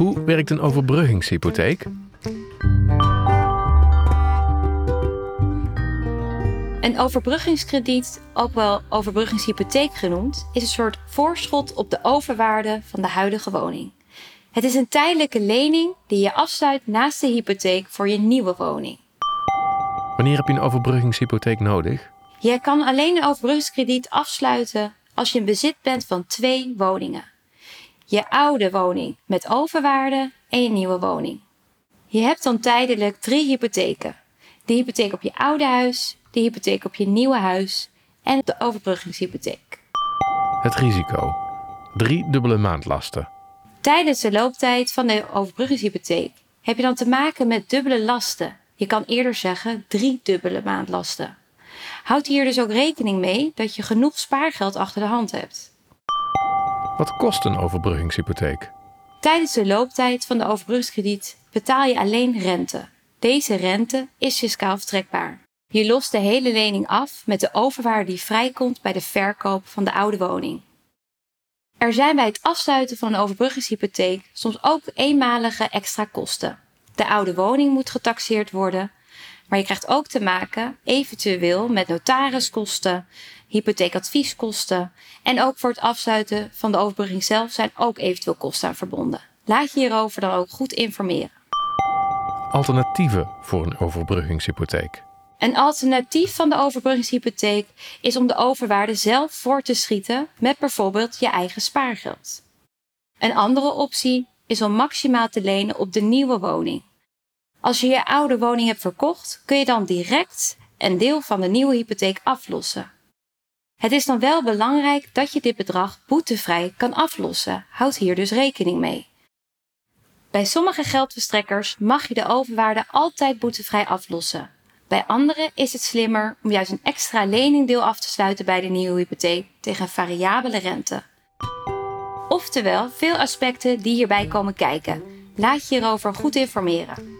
Hoe werkt een overbruggingshypotheek? Een overbruggingskrediet, ook wel overbruggingshypotheek genoemd, is een soort voorschot op de overwaarde van de huidige woning. Het is een tijdelijke lening die je afsluit naast de hypotheek voor je nieuwe woning. Wanneer heb je een overbruggingshypotheek nodig? Je kan alleen een overbruggingskrediet afsluiten als je in bezit bent van twee woningen. Je oude woning met overwaarde en je nieuwe woning. Je hebt dan tijdelijk drie hypotheken. De hypotheek op je oude huis, de hypotheek op je nieuwe huis en de overbruggingshypotheek. Het risico. Drie dubbele maandlasten. Tijdens de looptijd van de overbruggingshypotheek heb je dan te maken met dubbele lasten. Je kan eerder zeggen drie dubbele maandlasten. Houd hier dus ook rekening mee dat je genoeg spaargeld achter de hand hebt. Wat kost een overbruggingshypotheek? Tijdens de looptijd van de overbruggingskrediet betaal je alleen rente. Deze rente is fiscaal vertrekbaar. Je lost de hele lening af met de overwaarde die vrijkomt bij de verkoop van de oude woning. Er zijn bij het afsluiten van een overbruggingshypotheek soms ook eenmalige extra kosten. De oude woning moet getaxeerd worden, maar je krijgt ook te maken eventueel met notariskosten, hypotheekadvieskosten en ook voor het afsluiten van de overbrugging zelf zijn ook eventueel kosten aan verbonden. Laat je hierover dan ook goed informeren. Alternatieven voor een overbruggingshypotheek. Een alternatief van de overbruggingshypotheek is om de overwaarde zelf voor te schieten met bijvoorbeeld je eigen spaargeld. Een andere optie is om maximaal te lenen op de nieuwe woning. Als je je oude woning hebt verkocht, kun je dan direct een deel van de nieuwe hypotheek aflossen. Het is dan wel belangrijk dat je dit bedrag boetevrij kan aflossen. Houd hier dus rekening mee. Bij sommige geldverstrekkers mag je de overwaarde altijd boetevrij aflossen. Bij anderen is het slimmer om juist een extra leningdeel af te sluiten bij de nieuwe hypotheek tegen variabele rente. Oftewel, veel aspecten die hierbij komen kijken. Laat je hierover goed informeren.